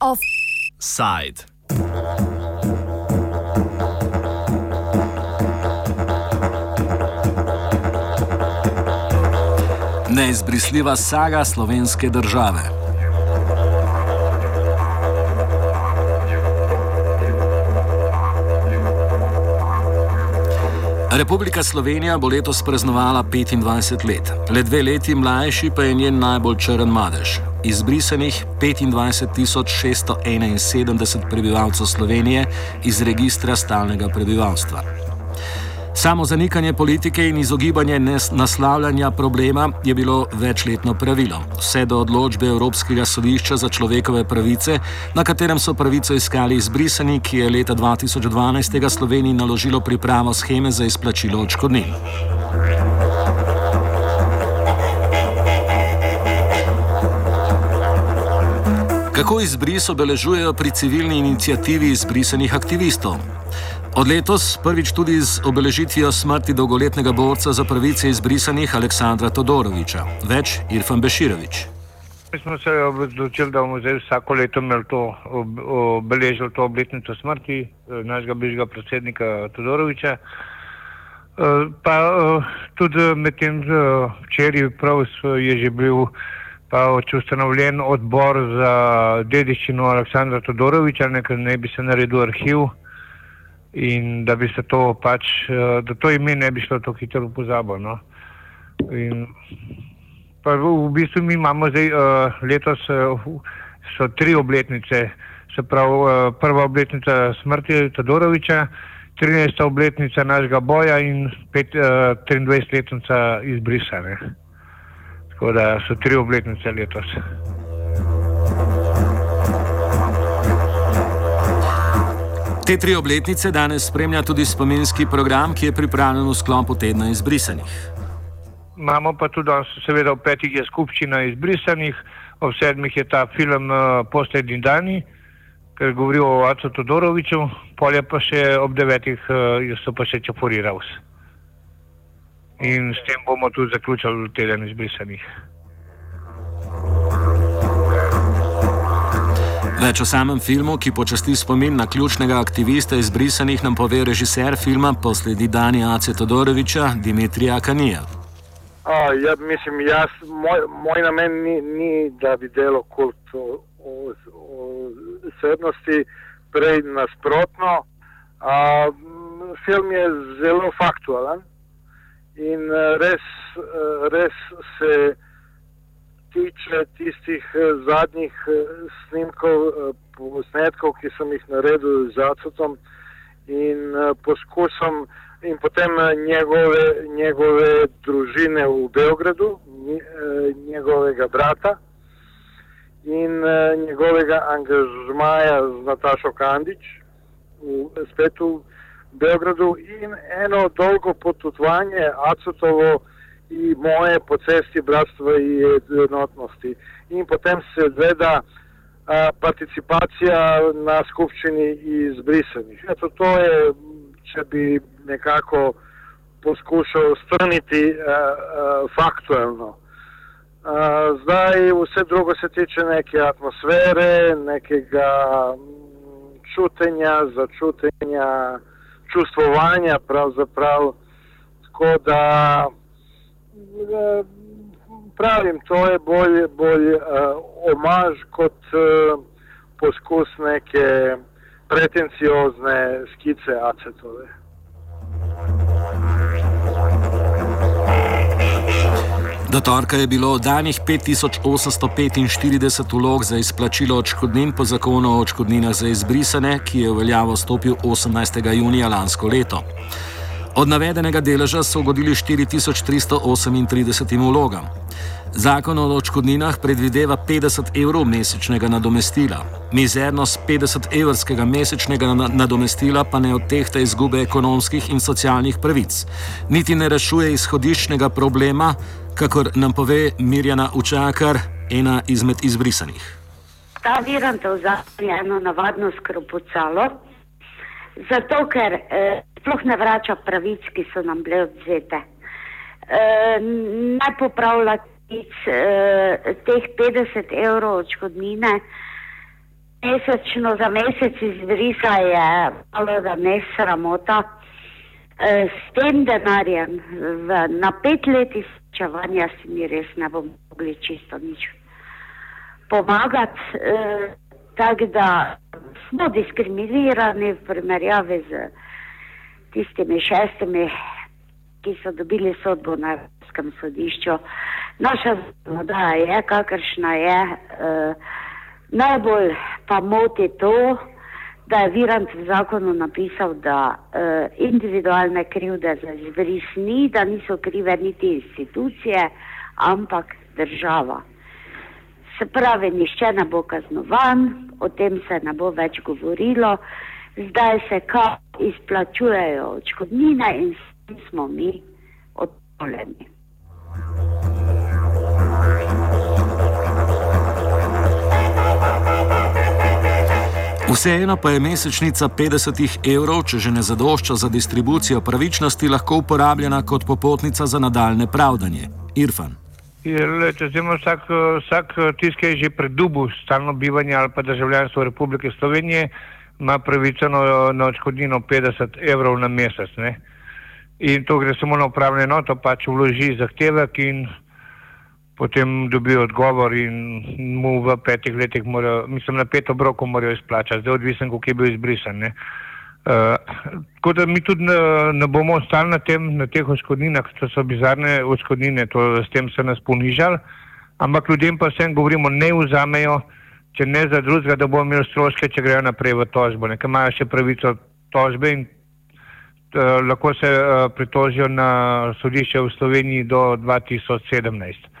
Offside. Neizbrisljiva saga slovenske države. Republika Slovenija bo letos praznovala 25 let, le dve leti mlajši pa je njen najbolj črn madež. Izbrisanih 25.671 prebivalcev Slovenije iz registra stalnega prebivalstva. Samo zanikanje politike in izogibanje naslavljanja problema je bilo večletno pravilo, vse do odločbe Evropskega sodišča za človekove pravice, na katerem so pravico iskali izbrisani, ki je leta 2012 Sloveniji naložilo pripravo scheme za izplačilo odškodnin. Kako izbris obeležujejo pri civilni inicijativi izbrisanih aktivistov? Od letos prvič tudi z obeležitvijo smrti dolgoletnega borca za pravice izbrisanih Aleksandra Todoroviča, več Irfan Beširovič. Mi smo se odločili, da bomo zdaj vsako leto to, obeležili to obletnico smrti eh, našega bližnjega predsednika Todoroviča. Eh, pa eh, tudi med tem včeraj je že bil ustanovljen odbor za dediščino Aleksandra Todoroviča, nekaj ne bi se naredil arhiv in da bi se to pač, eh, da to ime ne bi šlo tako hitro v pozabo. No. In, v bistvu mi imamo zdaj uh, letos uh, so tri obletnice, se pravi prva obletnica smrti Todoroviča, 13. obletnica našega boja in pet, uh, 23. letnica izbrisane. Tako da so tri obletnice letos. Te tri obletnice danes spremlja tudi spominski program, ki je pripravljen v sklopu tedna izbrisanih. Imamo pa tudi, seveda, ob petih je skupščina izbrisanih, ob sedmih je ta film uh, Poslednji dani, ker govori o Acu Todoroviču, polje pa še ob devetih uh, so pa še Čaporiravs. In s tem bomo tudi zaključili teden izbrisanih. Več o samem filmu, ki počasti spomin na ključnega aktivista izbrisanih, nam pove režiser filma Posledi Dani Ace Todoroviča, Dimitrija Kanija. Ja, mislim, jaz, moj, moj namen ni, ni, da bi delo kult osebnosti, prej nasprotno. A, film je zelo faktualen in res, res se tiče tistih eh, zadnjih eh, snimkov, eh, posnetkov, ki sem jih naredil z Acutom in poskusom in potem njegove, njegove družine v Beogradu, njegovega brata in njegovega angažmaja z Natašo Kandič, v, spet v Beogradu in eno dolgo potutvanje Acutovo, i moje po cesti bratstva i jednotnosti. In potem se gleda a, participacija na skupščini izbrisanih. Eto, to je, če bi nekako poskušal strniti a, a, faktualno. A, zdaj vse drugo se tiče neke atmosfere, nekega čutenja, začutenja, čustvovanja pravzaprav. Tako da pravim, to je bolj, bolj uh, omaž kot uh, poskus neke pretenciozne skice acetove. Do torka je bilo oddanih 5845 vlog za izplačilo odškodnin po zakonu o odškodninah za izbrisane, ki je v veljavo stopil 18. junija lansko leto. Od navedenega deleža so ugodili 4338 vlogam. Zakon o odškodninah predvideva 50 evrov mesečnega nadomestila. Mizernost 50 evrskega mesečnega nadomestila pa ne odtehta izgube ekonomskih in socialnih pravic, niti ne rešuje izhodiščnega problema, kakor nam pove Mirjana Učakar, ena izmed izbrisanih. Ta virant vzame eno navadno skropucalo, zato ker eh, sploh ne vrača pravic, ki so nam bile odzete. E, naj popravlja tic, e, teh 50 evrov odškodnine mesečno za mesec izbrisa je malo da ne sramota. E, s tem denarjem v, na pet let izčevanja si mi res ne bomo mogli čisto nič pomagati. E, tako da smo diskriminirani v primerjavi z tistimi šestimi, ki so dobili sodbo na Evropskem sodišču. Naša zakonodaja je, kakršna je. E, najbolj pa moti to, da je Virant v zakonu napisal, da e, individualne krivde za izbris ni, da niso krive niti institucije, ampak država. Se pravi, nišče ne bo kaznovan, o tem se ne bo več govorilo, zdaj se ka izplačujejo odškodnine in smo mi odpoleni. Vseeno pa je mesečnica 50 evrov, če že ne zadošča za distribucijo pravičnosti, lahko uporabljena kot popotnica za nadaljne pravdanje. Irfan. Lete, zimo, vsak, vsak tisk, ki je že pred dubu stalno bivanje ali pa državljanstvo Republike Slovenije, ima pravico na, na odškodnino 50 evrov na mesec. Ne? In to gre samo na upravljeno noto, pač vloži zahtevek in potem dobi odgovor in mu v petih letih mora, mislim, na pet obrokov morajo izplačati, zdaj odvisen, kako je bil izbrisan. Ne? Eh, tako da mi tudi ne, ne bomo ostali na, tem, na teh odškodninah, to so bizarne odškodnine, to, s tem se nas ponižali, ampak ljudem pa vsem govorimo, ne vzamejo, če ne za drugega, da bomo imeli stroške, če grejo naprej v tožbo, nekaj imajo še pravico tožbe in uh, lahko se uh, pritožijo na sodišče v Sloveniji do 2017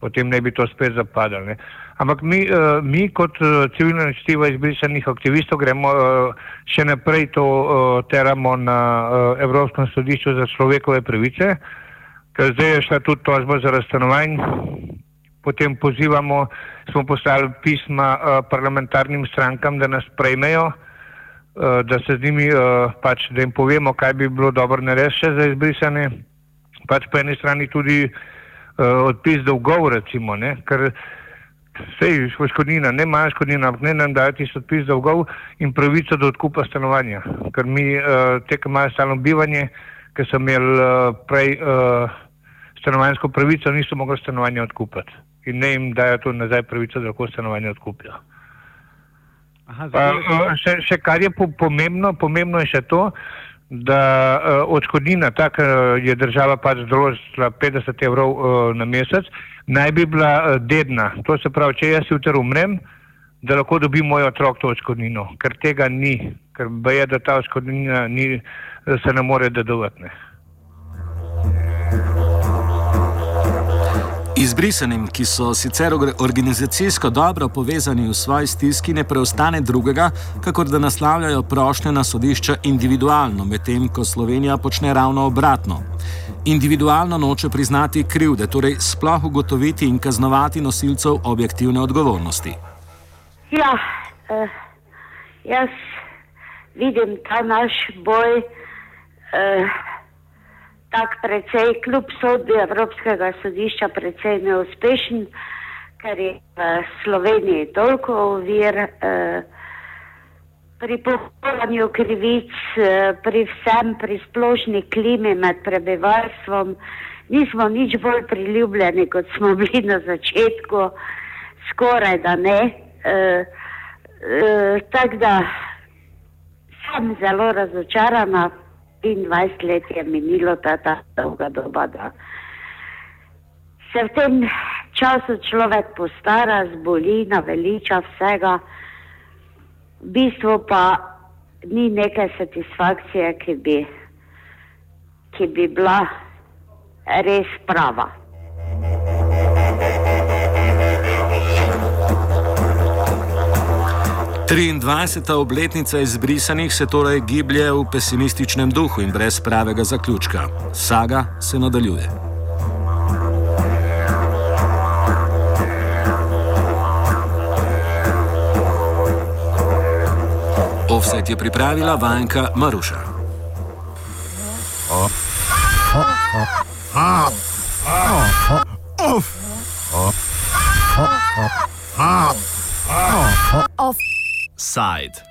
potem ne bi to spet zapadalo. Ampak mi, uh, mi kot uh, civilna inicijativa izbrisanih aktivistov gremo uh, še naprej to uh, teramo na Evropskem sodišču za človekove pravice, ker zdaj je šla tudi tožba za razstanovanj. Potem pozivamo, smo poslali pisma uh, parlamentarnim strankam, da nas prejmejo, uh, da se z njimi, uh, pač, da jim povemo, kaj bi bilo dobro narediti še za izbrisane. Pač po eni strani tudi odpis dolgov, recimo, ne? ker vse je škodnina, ne manj škodnina, ampak ne nam dajo tisti odpis dolgov in pravico do odkupa stanovanja. Ker mi te, ki imajo stalno bivanje, ker so imeli prej stanovanjsko pravico, niso mogli stanovanja odkupiti in ne jim dajo to nazaj pravico, da lahko stanovanje odkupijo. Aha, pa, uh, še, še kar je po, pomembno, pomembno je še to, da uh, odškodnina, tako je država pač določila 50 evrov uh, na mesec, naj bi bila uh, dedna. To se pravi, če jaz jutri umrem, da lahko dobi moj otrok to odškodnino, ker tega ni, ker je, da ta odškodnina ni, se ne more dedovati. Izbrisanim, ki so sicer organizacijsko dobro povezani v svoji stiski, ne preostane drugega, kakor da naslavljajo prošnje na sodišča individualno, medtem ko Slovenija počne ravno obratno. Individualno noče priznati krivde, torej sploh ugotoviti in kaznovati nosilcev objektivne odgovornosti. Ja, eh, jaz vidim ta naš boj. Eh, tak precej, kljub sodbi Evropskega sodišča, precej neuspešen, ker je v Sloveniji toliko ovir eh, pri popravljanju krivic, eh, pri vsem, pri splošni klimi med prebivalstvom. Nismo nič bolj priljubljeni, kot smo bili na začetku, skoraj da ne. Eh, eh, Tako da sem zelo razočarana. 25 let je minilo ta, ta dolga doba, da se v tem času človek postara, zboli, naveliča vsega, v bistvu pa ni neke satisfakcije, ki bi, ki bi bila res prava. 23. obletnica izbrisanih se torej giblje v pesimističnem duhu in brez pravega zaključka. Saga se nadaljuje. Offset je pripravila vajenka Maruša. Oh. Oh. Oh. Oh. side.